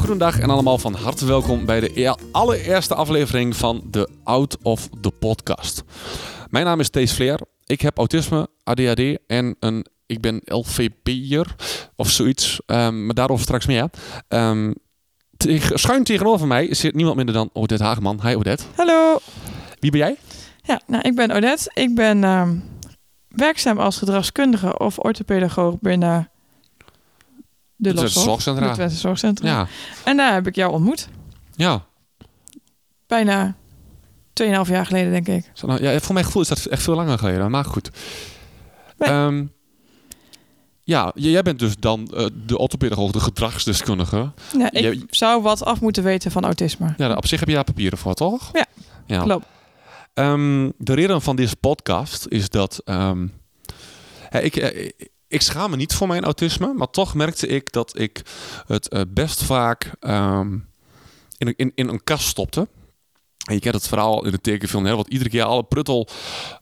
Goedendag en allemaal van harte welkom bij de e- allereerste aflevering van de Out of the Podcast. Mijn naam is Thees Vleer. Ik heb autisme, ADHD en een, ik ben LVP'er of zoiets, Ehm, maar daarover straks meer. Ehm, tegen- schuin tegenover mij zit niemand minder dan Odette Hageman. Hi Odette. Hallo. Wie ben jij? Ja, nou, ik ben Odette. Ik ben ehm, werkzaam als gedragskundige of orthopedagoog binnen de Het Zorgcentra. de Twente Zorgcentra. Ja, En daar heb ik jou ontmoet. ja. Bijna 2,5 jaar geleden, denk ik. Zo, nou, ja, voor mijn gevoel is dat echt veel langer geleden, maar goed. Nee. Ehm, ja, jij bent dus dan eh, de orthopedagoog, de gedragsdeskundige. Ja, ik zou wat af moeten weten van autisme. Ja, op zich heb je daar papieren voor, toch? Ja, ja. Klopt. Ehm, de reden van deze podcast is dat ehm, ik, eh, ik schaam me niet voor mijn autisme, maar toch merkte ik dat ik het eh, best vaak ehm, in, een- in, in een kast stopte. En je kent het verhaal in de tekenfilm, hè, wat iedere keer alle pruttel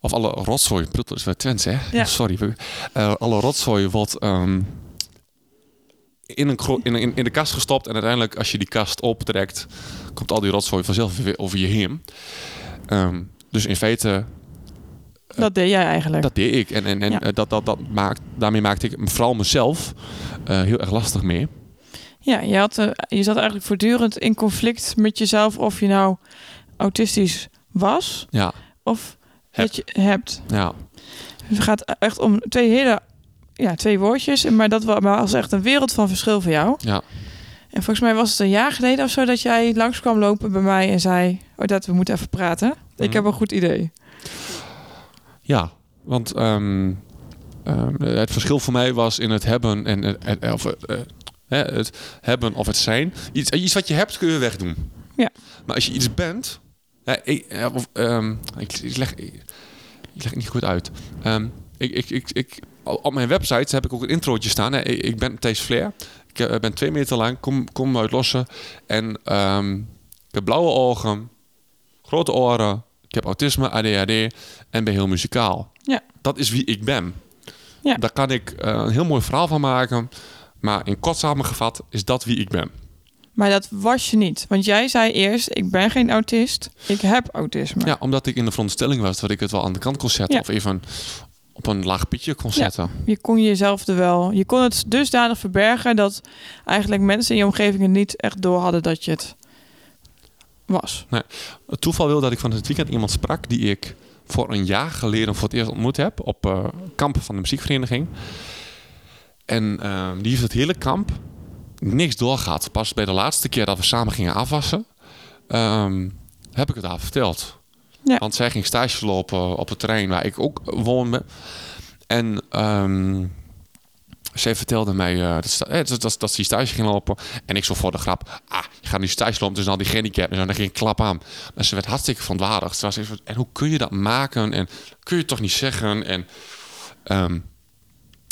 of alle rotzooi, pruttel is wel Twents, hè? Ja. Sorry, eh, alle rotzooi wordt ehm, in, een, in, in, in de kast gestopt en uiteindelijk als je die kast optrekt, komt al die rotzooi vanzelf weer over je heen. Ehm, dus in feite, Dat deed jij eigenlijk. dat deed ik. En, en, en Ja. eh, dat, dat, dat maakt, daarmee maakte ik vooral mezelf eh, heel erg lastig mee. Ja, je, had, eh, je zat eigenlijk voortdurend in conflict met jezelf of je nou autistisch was Ja, of Heb. dat je hebt. ja. Het gaat echt om twee hele, ja, twee woordjes, maar dat wa- was echt een wereld van verschil voor jou. Ja. En volgens mij was het een jaar geleden of zo dat jij langs kwam lopen bij mij en zei, oh dat we moeten even praten. Ik Mhm. heb een goed idee. Ja, want ehm, ehm, het verschil voor mij was in het hebben en het, of, het, eh, hè, het hebben of het zijn. Iets, iets wat je hebt kun je wegdoen. Ja. Maar als je iets bent, ik, eh, of, ehm, ik, ik leg, ik, ik leg het niet goed uit. Ik, ik, ik, ik, op mijn website heb ik ook een introotje staan. Hè. Ik, ik ben Thijs Flair. Ik eh, ben twee meter lang, kom, kom uit Lossen. En ik heb blauwe ogen, grote oren. Ik heb autisme, ADHD en ben heel muzikaal. Ja. Dat is wie ik ben. Ja. Daar kan ik eh, een heel mooi verhaal van maken. Maar in kort samengevat is dat wie ik ben. Maar dat was je niet. Want jij zei eerst, ik ben geen autist, ik heb autisme. Ja, omdat ik in de veronderstelling was dat ik het wel aan de kant kon zetten. Ja. Of even op een laag pitje kon Ja. zetten. Je kon jezelf er wel, je kon het dusdanig verbergen dat eigenlijk mensen in je omgeving het niet echt door hadden dat je het was. Het toeval wil dat ik van het weekend iemand sprak die ik voor een jaar geleden voor het eerst ontmoet heb op eh kamp van de muziekvereniging. En eh, die heeft het hele kamp niks doorgehad. Pas bij de laatste keer dat we samen gingen afwassen, ehm, heb ik het haar verteld. Ja. Want zij ging stage lopen op het terrein waar ik ook woonde. En ehm, zij vertelde mij eh, dat, sta- eh, dat, dat, dat ze die stage ging lopen. En ik zo voor de grap, ah, je gaat nu stage lopen tussen al die handicap. En zo, daar ging ik klap aan. En ze werd hartstikke verontwaardigd. Ze was even, en hoe kun je dat maken? En kun je het toch niet zeggen? En, ehm,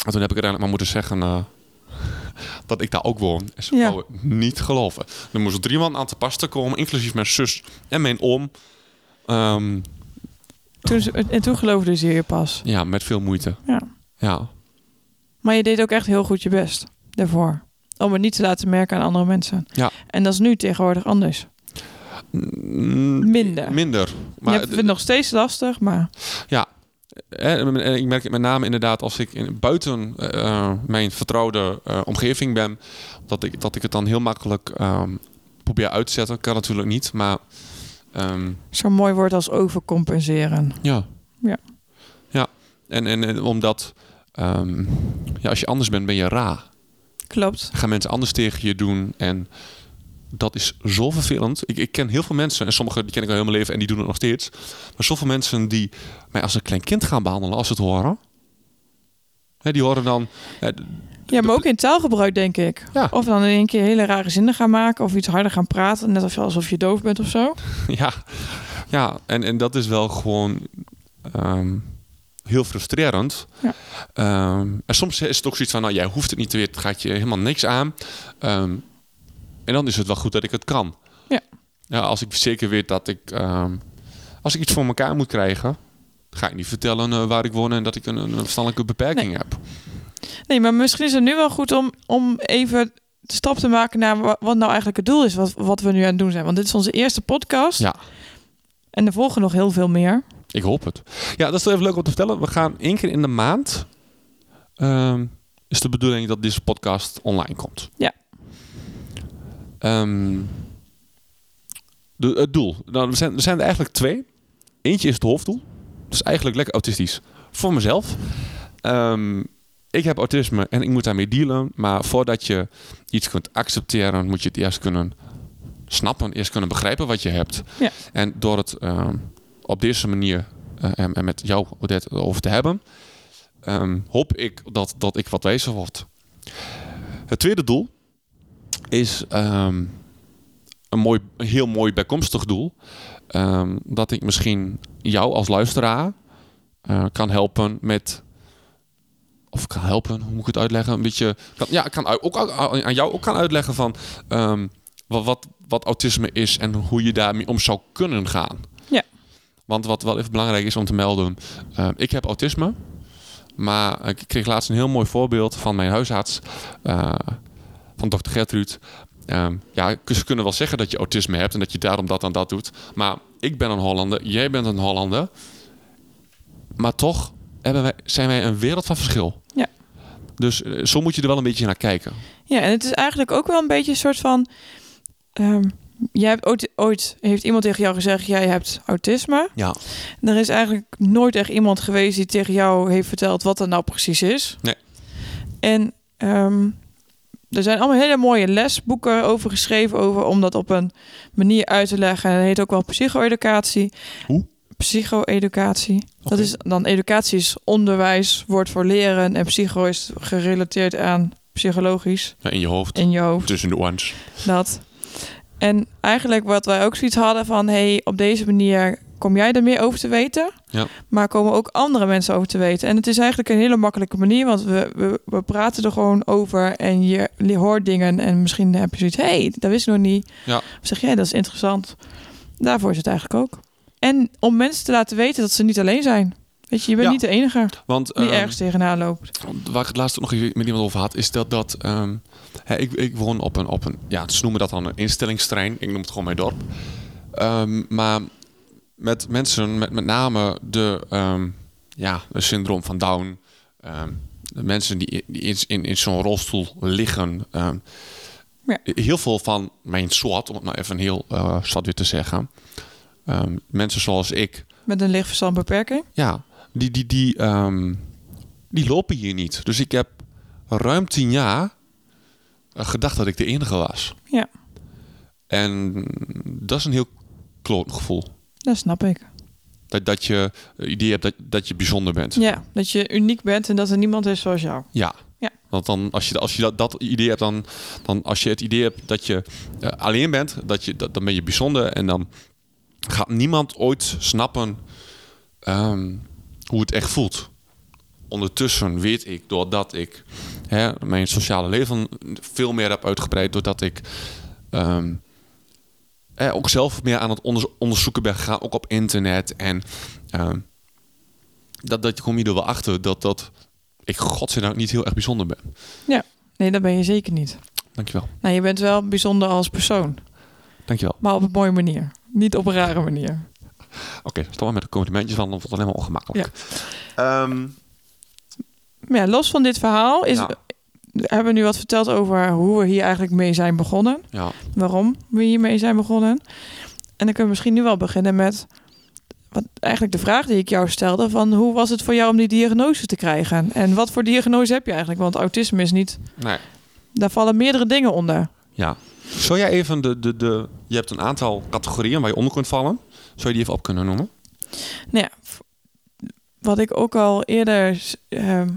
en toen heb ik uiteindelijk maar moeten zeggen eh, dat ik daar ook woon. En ze Ja. wou het niet geloven. Er moesten drie man aan te pas te komen, inclusief mijn zus en mijn oom. Ehm, Toen, ze- en toen geloofde ze je pas. ja, met veel moeite. Ja. Ja. Maar je deed ook echt heel goed je best daarvoor. Om het niet te laten merken aan andere mensen. Ja. En dat is nu tegenwoordig anders. Mm, Minder. Minder. je Maar hebt het nog steeds lastig, maar Eh, en ik merk het met name inderdaad als ik in, buiten eh, mijn vertrouwde eh, omgeving ben, dat ik, dat ik het dan heel makkelijk ehm, probeer uit te zetten. Kan natuurlijk niet, maar ehm, zo'n mooi woord als overcompenseren. ja. Ja. Ja, en, en, en omdat ehm, ja, als je anders bent, ben je raar. Klopt. gaan mensen anders tegen je doen en dat is zo vervelend. Ik, ik ken heel veel mensen, en sommige die ken ik al heel mijn leven en die doen het nog steeds. Maar zoveel mensen die mij als een klein kind gaan behandelen als ze het horen. Hè, die horen dan... eh, Ja, maar ook in taalgebruik, denk ik. Ja. Of dan in één keer hele rare zinnen gaan maken of iets harder gaan praten. Net of- alsof je doof bent of zo. ja, Ja, en, en dat is wel gewoon ehm, heel frustrerend. Ja. Ehm, en soms is het ook zoiets van, nou jij hoeft het niet te weten, het gaat je helemaal niks aan. Ehm, en dan is het wel goed dat ik het kan. Ja. ja als ik zeker weet dat ik, ehm, als ik iets voor elkaar moet krijgen, ga ik niet vertellen eh, waar ik woon en dat ik een, een verstandelijke beperking Nee. heb. Nee, maar misschien is het nu wel goed om, om even de stap te maken naar wa- wat nou eigenlijk het doel is, wat, wat we nu aan het doen zijn. Want dit is onze eerste podcast. Ja. En er volgen nog heel veel meer. Ik hoop het. Ja, dat is wel even leuk om te vertellen. We gaan één keer in de maand. ehm, is de bedoeling dat deze podcast online komt. Ja. Ehm, de, het doel. Nou, er, zijn, er zijn er eigenlijk twee. Eentje is het hoofddoel. Dat is eigenlijk lekker autistisch. Voor mezelf. Ehm, ik heb autisme en ik moet daarmee dealen. Maar voordat je iets kunt accepteren, moet je het eerst kunnen snappen. Eerst kunnen begrijpen wat je hebt. Ja. En door het op deze manier eh, en, met jou, Odette, over te hebben, ehm, hoop ik dat, dat ik wat wijzer word. Het tweede doel is ehm, een, mooi, een heel mooi bijkomstig doel. Ehm, dat ik misschien jou als luisteraar eh, kan helpen met. Of kan helpen, hoe moet ik het uitleggen? Een beetje. Kan, ja, ik kan ook aan jou ook kan uitleggen van wat, wat, wat autisme is en hoe je daarmee om zou kunnen gaan. Want wat wel even belangrijk is om te melden, eh, ik heb autisme. Maar ik kreeg laatst een heel mooi voorbeeld van mijn huisarts, eh, van dokter Gertrude. Ehm, ja, ze kunnen wel zeggen dat je autisme hebt en dat je daarom dat en dat doet. Maar ik ben een Hollander, jij bent een Hollander. Maar toch wij, zijn wij een wereld van verschil. Ja. Dus eh, zo moet je er wel een beetje naar kijken. Ja, en het is eigenlijk ook wel een beetje een soort van. ehm, jij hebt ooit, ooit heeft iemand tegen jou gezegd: jij hebt autisme. Ja. Er is eigenlijk nooit echt iemand geweest die tegen jou heeft verteld wat dat nou precies is. Nee. En ehm, er zijn allemaal hele mooie lesboeken over geschreven over om dat op een manier uit te leggen. En dat heet ook wel psycho-educatie. Hoe? Psycho-educatie. Dat is dan educatie is onderwijs, wordt voor leren en psycho is gerelateerd aan psychologisch Ja, in je hoofd, in je hoofd. tussen de ones. Dat. En eigenlijk wat wij ook zoiets hadden van... hey, op deze manier kom jij er meer over te weten. Ja. Maar komen ook andere mensen over te weten. En het is eigenlijk een hele makkelijke manier. Want we, we, we praten er gewoon over. En je, je hoort dingen. En misschien heb je zoiets... hey, dat wist ik nog niet. Ja. Of zeg jij, dat is interessant. Daarvoor is het eigenlijk ook. En om mensen te laten weten dat ze niet alleen zijn. Weet je, je bent Ja. niet de enige Want die ehm, ergens tegenaan loopt. waar ik het laatst nog even met iemand over had, is dat dat. ehm, hè, ik, ik woon op een, op een. Ja, ze noemen dat dan een instellingsterrein. Ik noem het gewoon mijn dorp. Ehm, maar met mensen, met met name de. ja, het syndroom van Down. de mensen die, die in, in, in zo'n rolstoel liggen. Ja. Heel veel van mijn soort, om het maar even heel eh zwart-wit te zeggen. mensen zoals ik, Met een lichtverstandbeperking. ja, die, die, die, ehm, die lopen hier niet. Dus ik heb ruim tien jaar eh, gedacht dat ik de enige was. Ja. En dat is een heel kloot gevoel. Dat snap ik. Dat, dat je het idee hebt dat, dat je bijzonder bent. Ja, dat je uniek bent en dat er niemand is zoals jou. Ja. Ja. Want dan, als je, als je dat, dat idee hebt, dan, dan als je het idee hebt dat je eh, alleen bent, dat je, dat, dan ben je bijzonder. En dan gaat niemand ooit snappen ehm, hoe het echt voelt. Ondertussen weet ik, doordat ik hè, mijn sociale leven veel meer heb uitgebreid, doordat ik eh, ook zelf meer aan het onder- onderzoeken ben gegaan, ook op internet. En ehm, dat, dat kom je er wel achter dat, dat ik godzijdank niet heel erg bijzonder ben. Nee, dat ben je zeker niet. Dankjewel. Nou, je bent wel bijzonder als persoon, Dankjewel. maar op een mooie manier. Niet op een rare manier. Oké, stop maar met de complimentjes, want dan wordt het helemaal ongemakkelijk. Ehm, Maar ja, los van dit verhaal is, Ja. hebben we nu wat verteld over hoe we hier eigenlijk mee zijn begonnen. ja. Waarom we hiermee zijn begonnen. En dan kunnen we misschien nu wel beginnen met wat, eigenlijk de vraag die ik jou stelde: van hoe was het voor jou om die diagnose te krijgen? En wat voor diagnose heb je eigenlijk? Want autisme is niet, Nee. daar vallen meerdere dingen onder. Ja. Zou jij even de, de, de... Je hebt een aantal categorieën waar je onder kunt vallen. Zou je die even op kunnen noemen? Nou ja, wat ik ook al eerder, ehm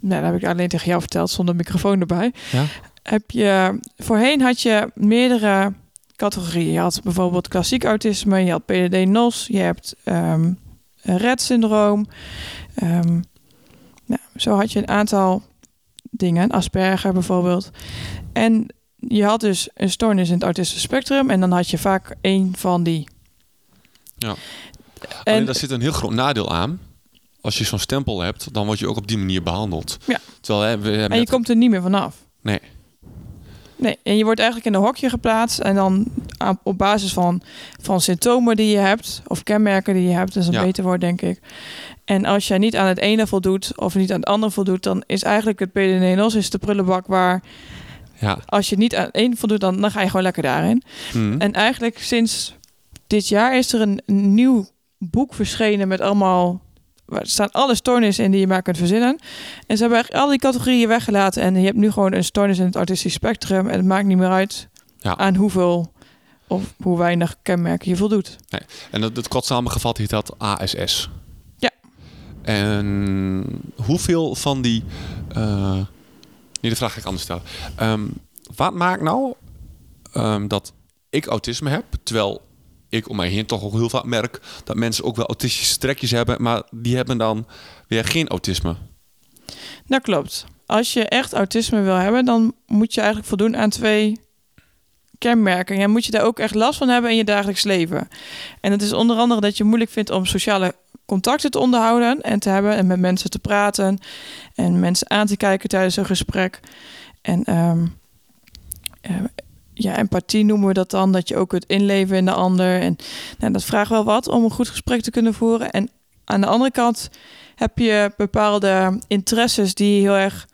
nou, dat heb ik alleen tegen jou verteld zonder microfoon erbij. Ja. Heb je, voorheen had je meerdere categorieën. Je had bijvoorbeeld klassiek autisme, je had PDD-NOS, je hebt ehm Rett-syndroom. Ehm, ja, zo had je een aantal dingen, Asperger bijvoorbeeld. En je had dus een stoornis in het autisme spectrum en dan had je vaak één van die. Ja. En Alleen daar zit een heel groot nadeel aan. Als je zo'n stempel hebt, dan word je ook op die manier behandeld. Ja. Terwijl hè, we En je net- komt er niet meer vanaf. Nee. Nee, en je wordt eigenlijk in een hokje geplaatst en dan op basis van, van symptomen die je hebt of kenmerken die je hebt, dat is een Ja. beter woord denk ik. En als jij niet aan het ene voldoet of niet aan het andere voldoet, dan is eigenlijk het PDD-NOS is de prullenbak waar Ja. als je niet aan het een voldoet, dan, dan ga je gewoon lekker daarin. Hm. En eigenlijk sinds dit jaar is er een, een nieuw boek verschenen met allemaal. Er staan alle stoornissen in die je maar kunt verzinnen. En ze hebben eigenlijk al die categorieën weggelaten. En je hebt nu gewoon een stoornis in het autistisch spectrum. En het maakt niet meer uit Ja. aan hoeveel of hoe weinig kenmerken je voldoet. En dat, het kort samengevat heet dat ASS. Ja. En hoeveel van die... eh nee, de vraag ga ik anders stellen. Ehm, wat maakt nou ehm, dat ik autisme heb, terwijl ik om mij heen toch ook heel vaak merk dat mensen ook wel autistische trekjes hebben, maar die hebben dan weer geen autisme. Dat klopt. Als je echt autisme wil hebben, dan moet je eigenlijk voldoen aan twee kenmerken. En moet je daar ook echt last van hebben in je dagelijks leven. En dat is onder andere dat je moeilijk vindt om sociale contacten te onderhouden en te hebben en met mensen te praten en mensen aan te kijken tijdens een gesprek. En ehm, eh, ja, empathie noemen we dat dan, dat je ook kunt inleven in de ander. En nou, dat vraagt wel wat om een goed gesprek te kunnen voeren. En aan de andere kant heb je bepaalde interesses die heel erg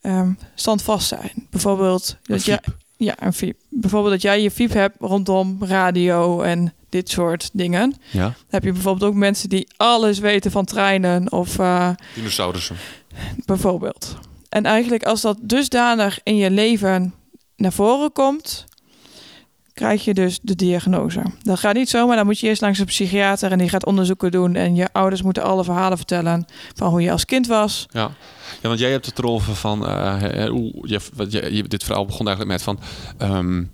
ehm, standvast zijn. Bijvoorbeeld dat jij, ja, een fiep. Bijvoorbeeld dat jij je fiep hebt rondom radio en dit soort dingen. Ja. Dan heb je bijvoorbeeld ook mensen die alles weten van treinen of eh, Dinosaurussen. bijvoorbeeld. En eigenlijk als dat dusdanig in je leven naar voren komt, krijg je dus de diagnose. Dat gaat niet zomaar, dan moet je eerst langs een psychiater en die gaat onderzoeken doen en je ouders moeten alle verhalen vertellen van hoe je als kind was. Ja. ja, want jij hebt het erover van... eh, hoe, je, je, je- dit verhaal begon eigenlijk met van... ehm,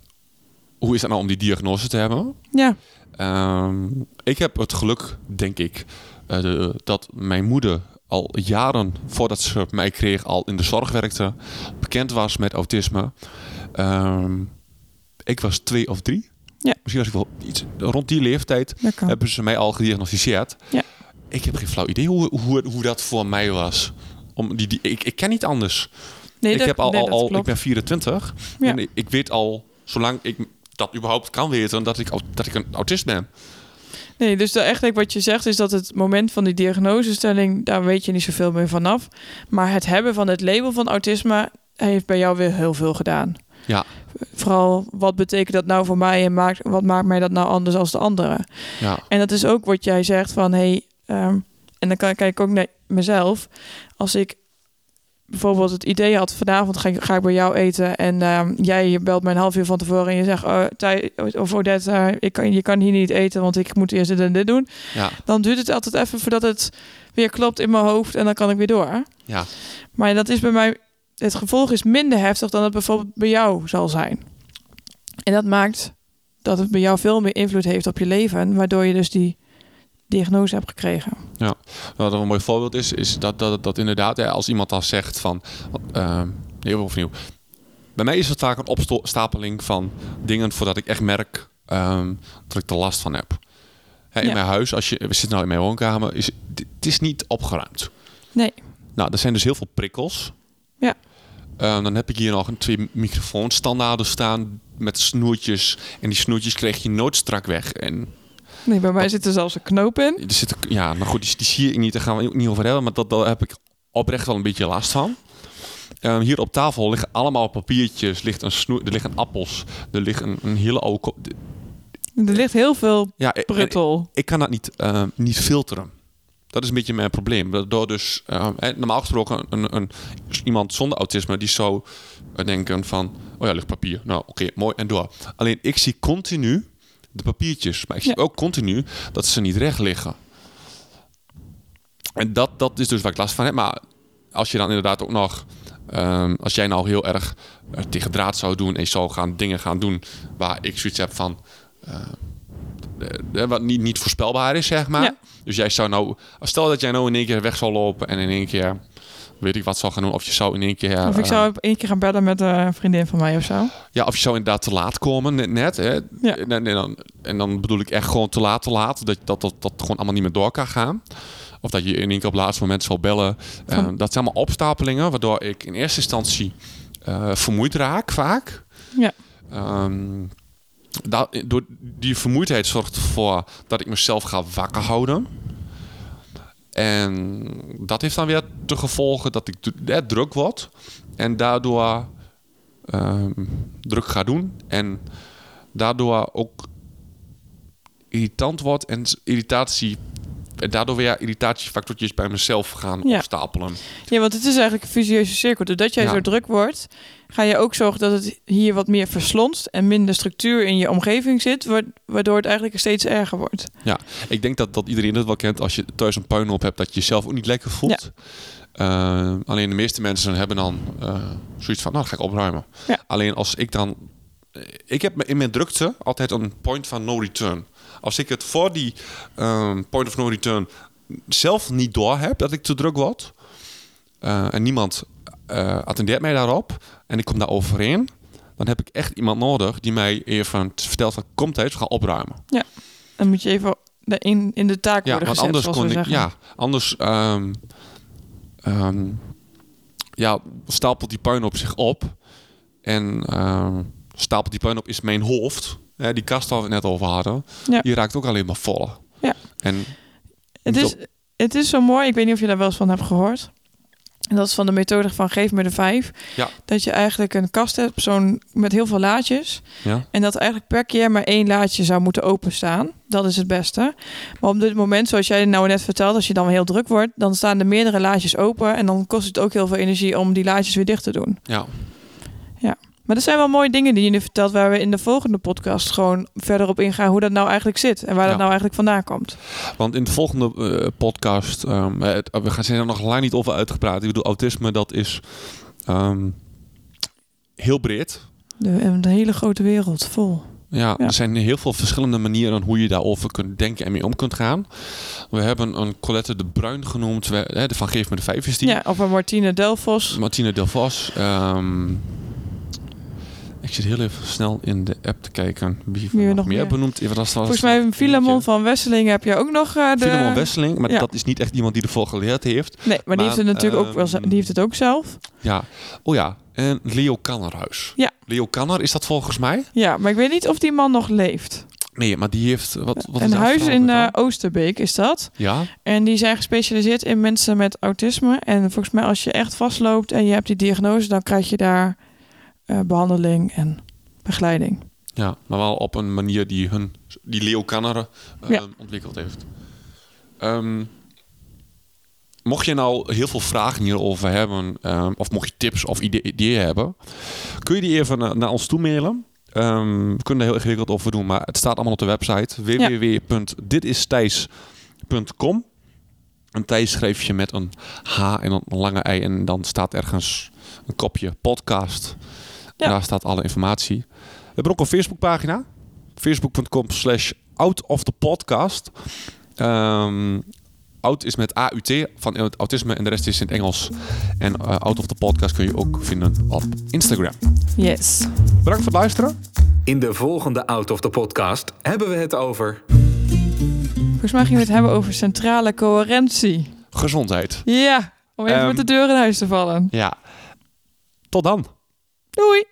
hoe is het nou om die diagnose te hebben? Ja, Ehm, ik heb het geluk, denk ik, eh, de- dat mijn moeder al jaren voordat ze mij kreeg al in de zorg werkte, bekend was met autisme. Ehm, ik was twee of drie. Ja. Misschien was ik wel iets rond die leeftijd hebben ze mij al gediagnosticeerd. Ja. Ik heb geen flauw idee hoe, hoe, hoe dat voor mij was. Om die, die, ik, ik ken niet anders. Nee, ik, dat- heb al, nee, al, ik ben 24 Ja. en ik, ik weet al, zolang ik dat überhaupt kan weten, dat ik, dat ik een autist ben. Nee, dus eigenlijk wat je zegt is dat het moment van die diagnosestelling, daar weet je niet zoveel meer vanaf. Maar het hebben van het label van autisme heeft bij jou weer heel veel gedaan. Ja. Vooral, wat betekent dat nou voor mij en maakt, wat maakt mij dat nou anders als de anderen? Ja. En dat is ook wat jij zegt van, hey, ehm, en dan kijk ik ook naar mezelf. Als ik bijvoorbeeld het idee had, vanavond ga ik, ga ik bij jou eten en ehm, jij belt mij een half uur van tevoren en je zegt, oh, of Odette, eh, ik kan, je kan hier niet eten, want ik moet eerst dit en dit doen. Ja. Dan duurt het altijd even voordat het weer klopt in mijn hoofd en dan kan ik weer door. Ja. Maar dat is bij mij, het gevolg is minder heftig dan het bijvoorbeeld bij jou zal zijn. En dat maakt dat het bij jou veel meer invloed heeft op je leven, waardoor je dus die diagnose hebt gekregen. Wat een mooi voorbeeld is, is dat, dat, dat inderdaad, hè, als iemand dan zegt van... ehm nee, opnieuw. Bij mij is het vaak een opstapeling van dingen voordat ik echt merk ehm, dat ik er last van heb. Hè, in Ja. mijn huis, als je, we zitten nou in mijn woonkamer, is het is niet opgeruimd. Nee. Nou, er zijn dus heel veel prikkels. Ja. Ehm, dan heb ik hier nog een twee microfoonstandaarden staan met snoertjes. En die snoertjes kreeg je nooit strak weg. En Nee, bij mij zit er zelfs een knoop in. er zit, ja, nou goed, die, die zie ik niet, daar gaan we ook niet over hebben. Maar dat, daar heb ik oprecht wel een beetje last van. Ehm, hier op tafel liggen allemaal papiertjes, ligt een snoer, er liggen appels, er ligt een, een hele oude... Er ligt heel veel Ja, pruttel. ik kan dat niet, ehm, niet filteren. Dat is een beetje mijn probleem. Door dus, hè, normaal gesproken, een, een, iemand zonder autisme, die zou eh, denken van, oh ja, ligt papier. Nou, oké, mooi en door. Alleen ik zie continu de papiertjes, maar ik zie Ja. ook continu dat ze niet recht liggen. En dat, dat is dus waar ik last van heb. Maar als je dan inderdaad ook nog Ehm, als jij nou heel erg eh, tegen draad zou doen en je zou gaan dingen gaan doen waar ik zoiets heb van. Wat niet, niet voorspelbaar is, zeg maar. Ja. Dus jij zou nou, stel dat jij nou in één keer weg zou lopen en in één keer, weet ik wat zou gaan doen, of je zou in één keer. Of ik eh, zou op één keer gaan bellen met een vriendin van mij of zo. ja, of je zou inderdaad te laat komen, net. net hè. Ja. En, en dan, en dan bedoel ik echt gewoon te laat, te laat. Dat dat, dat, dat gewoon allemaal niet meer door kan gaan. Of dat je in één keer op het laatste moment zal bellen. Eh, dat zijn allemaal opstapelingen, waardoor ik in eerste instantie eh, vermoeid raak, vaak. Ja. Ehm, door die vermoeidheid zorgt ervoor dat ik mezelf ga wakker houden. En dat heeft dan weer de gevolgen dat ik druk word. En daardoor ehm, druk ga doen. En daardoor ook irritant wordt. En irritatie... En daardoor weer irritatiefactortjes bij mezelf gaan Ja. opstapelen. Ja, want het is eigenlijk een visieuze cirkel. Doordat jij Ja. zo druk wordt, ga je ook zorgen dat het hier wat meer verslonst en minder structuur in je omgeving zit, wa- waardoor het eigenlijk steeds erger wordt. Ik denk dat, dat iedereen het wel kent als je thuis een puinhoop hebt, dat je jezelf ook niet lekker voelt. Eh, alleen de meeste mensen hebben dan eh, zoiets van, nou, ga ik opruimen. Ja. Alleen als ik dan... eh, Ik heb in mijn drukte altijd een point van no return. Als ik het voor die ehm, point of no return zelf niet door heb dat ik te druk word... eh, en niemand eh, attendeert mij daarop en ik kom daar overheen... dan heb ik echt iemand nodig die mij even vertelt van... kom thuis, we gaan opruimen. Dan moet je even in, in de taak Ja, worden want gezet, anders kon we ik. zeggen. Ja, anders. ehm, ehm, ja, stapelt die puin op zich op. En stapelt die puin op is mijn hoofd. Hè, die kast waar we het net over hadden. Ja. Die raakt ook alleen maar vol. Ja. En Het is, het is zo mooi, ik weet niet of je daar wel eens van hebt gehoord. En dat is van de methode van geef me de vijf. Ja. Dat je eigenlijk een kast hebt zo'n, met heel veel laadjes. ja, En dat eigenlijk per keer maar één laadje zou moeten openstaan. Dat is het beste. Maar op dit moment, zoals jij nou net vertelde, als je dan heel druk wordt, dan staan er meerdere laadjes open. En dan kost het ook heel veel energie om die laadjes weer dicht te doen. ja, Maar dat zijn wel mooie dingen die je nu vertelt, waar we in de volgende podcast gewoon verder op ingaan hoe dat nou eigenlijk zit. En waar Ja. dat nou eigenlijk vandaan komt. want in de volgende eh, podcast, ehm, het- we gaan zijn er nog lang niet over uitgepraat. Ik bedoel, autisme dat is ehm, heel breed. De, een hele grote wereld vol. Ja, Ja. er zijn heel veel verschillende manieren hoe je daarover kunt denken en mee om kunt gaan. We hebben een Colette de Bruin genoemd, we, hè, de van Geef me de Vijf is die. Ja, of een Martine Delfos. Martina Del Vos. Ik zit heel even snel in de app te kijken wie, Wie nog nog meer meer- benoemd. Was Volgens mij Filemon van Wesseling heb je ook nog eh, de... Filemon Wesseling, maar Ja. dat is niet echt iemand die ervoor geleerd heeft. Nee, maar, die heeft het natuurlijk ook wel. ehm, Die heeft het ook zelf. Ja, oh ja, en Leo Kannerhuis. Ja. Leo Kanner, is dat volgens mij? Ja, maar ik weet niet of die man nog leeft. Nee, maar die heeft... Wat, wat een huis in eh, Oosterbeek is dat. Ja, En die zijn gespecialiseerd in mensen met autisme. En volgens mij als je echt vastloopt en je hebt die diagnose, dan krijg je daar eh, behandeling en begeleiding. Ja, maar wel op een manier die, hun, die Leo Kanner eh, Ja. ontwikkeld heeft. Ehm, mocht je nou heel veel vragen hierover hebben, ehm, of mocht je tips of ide- ideeën hebben, kun je die even naar, naar ons toe mailen. Ehm, we kunnen er heel ingewikkeld over doen, maar het staat allemaal op de website www.ditistijs.com. En Thijs schreef je met een H en een lange I en dan staat ergens een kopje podcast. Ja. Daar staat alle informatie. We hebben ook een Facebookpagina. Facebook.com slash out of the podcast. Ehm out is met AUT van autisme en de rest is in het Engels. En eh, out of the podcast kun je ook vinden op Instagram. Yes. Bedankt voor het luisteren. In de volgende Out of the Podcast hebben we het over Volgens mij gingen we het hebben over centrale coherentie. Gezondheid. Ja, om even Ehm, met de deur in huis te vallen. Ja. Tot dan. Doei!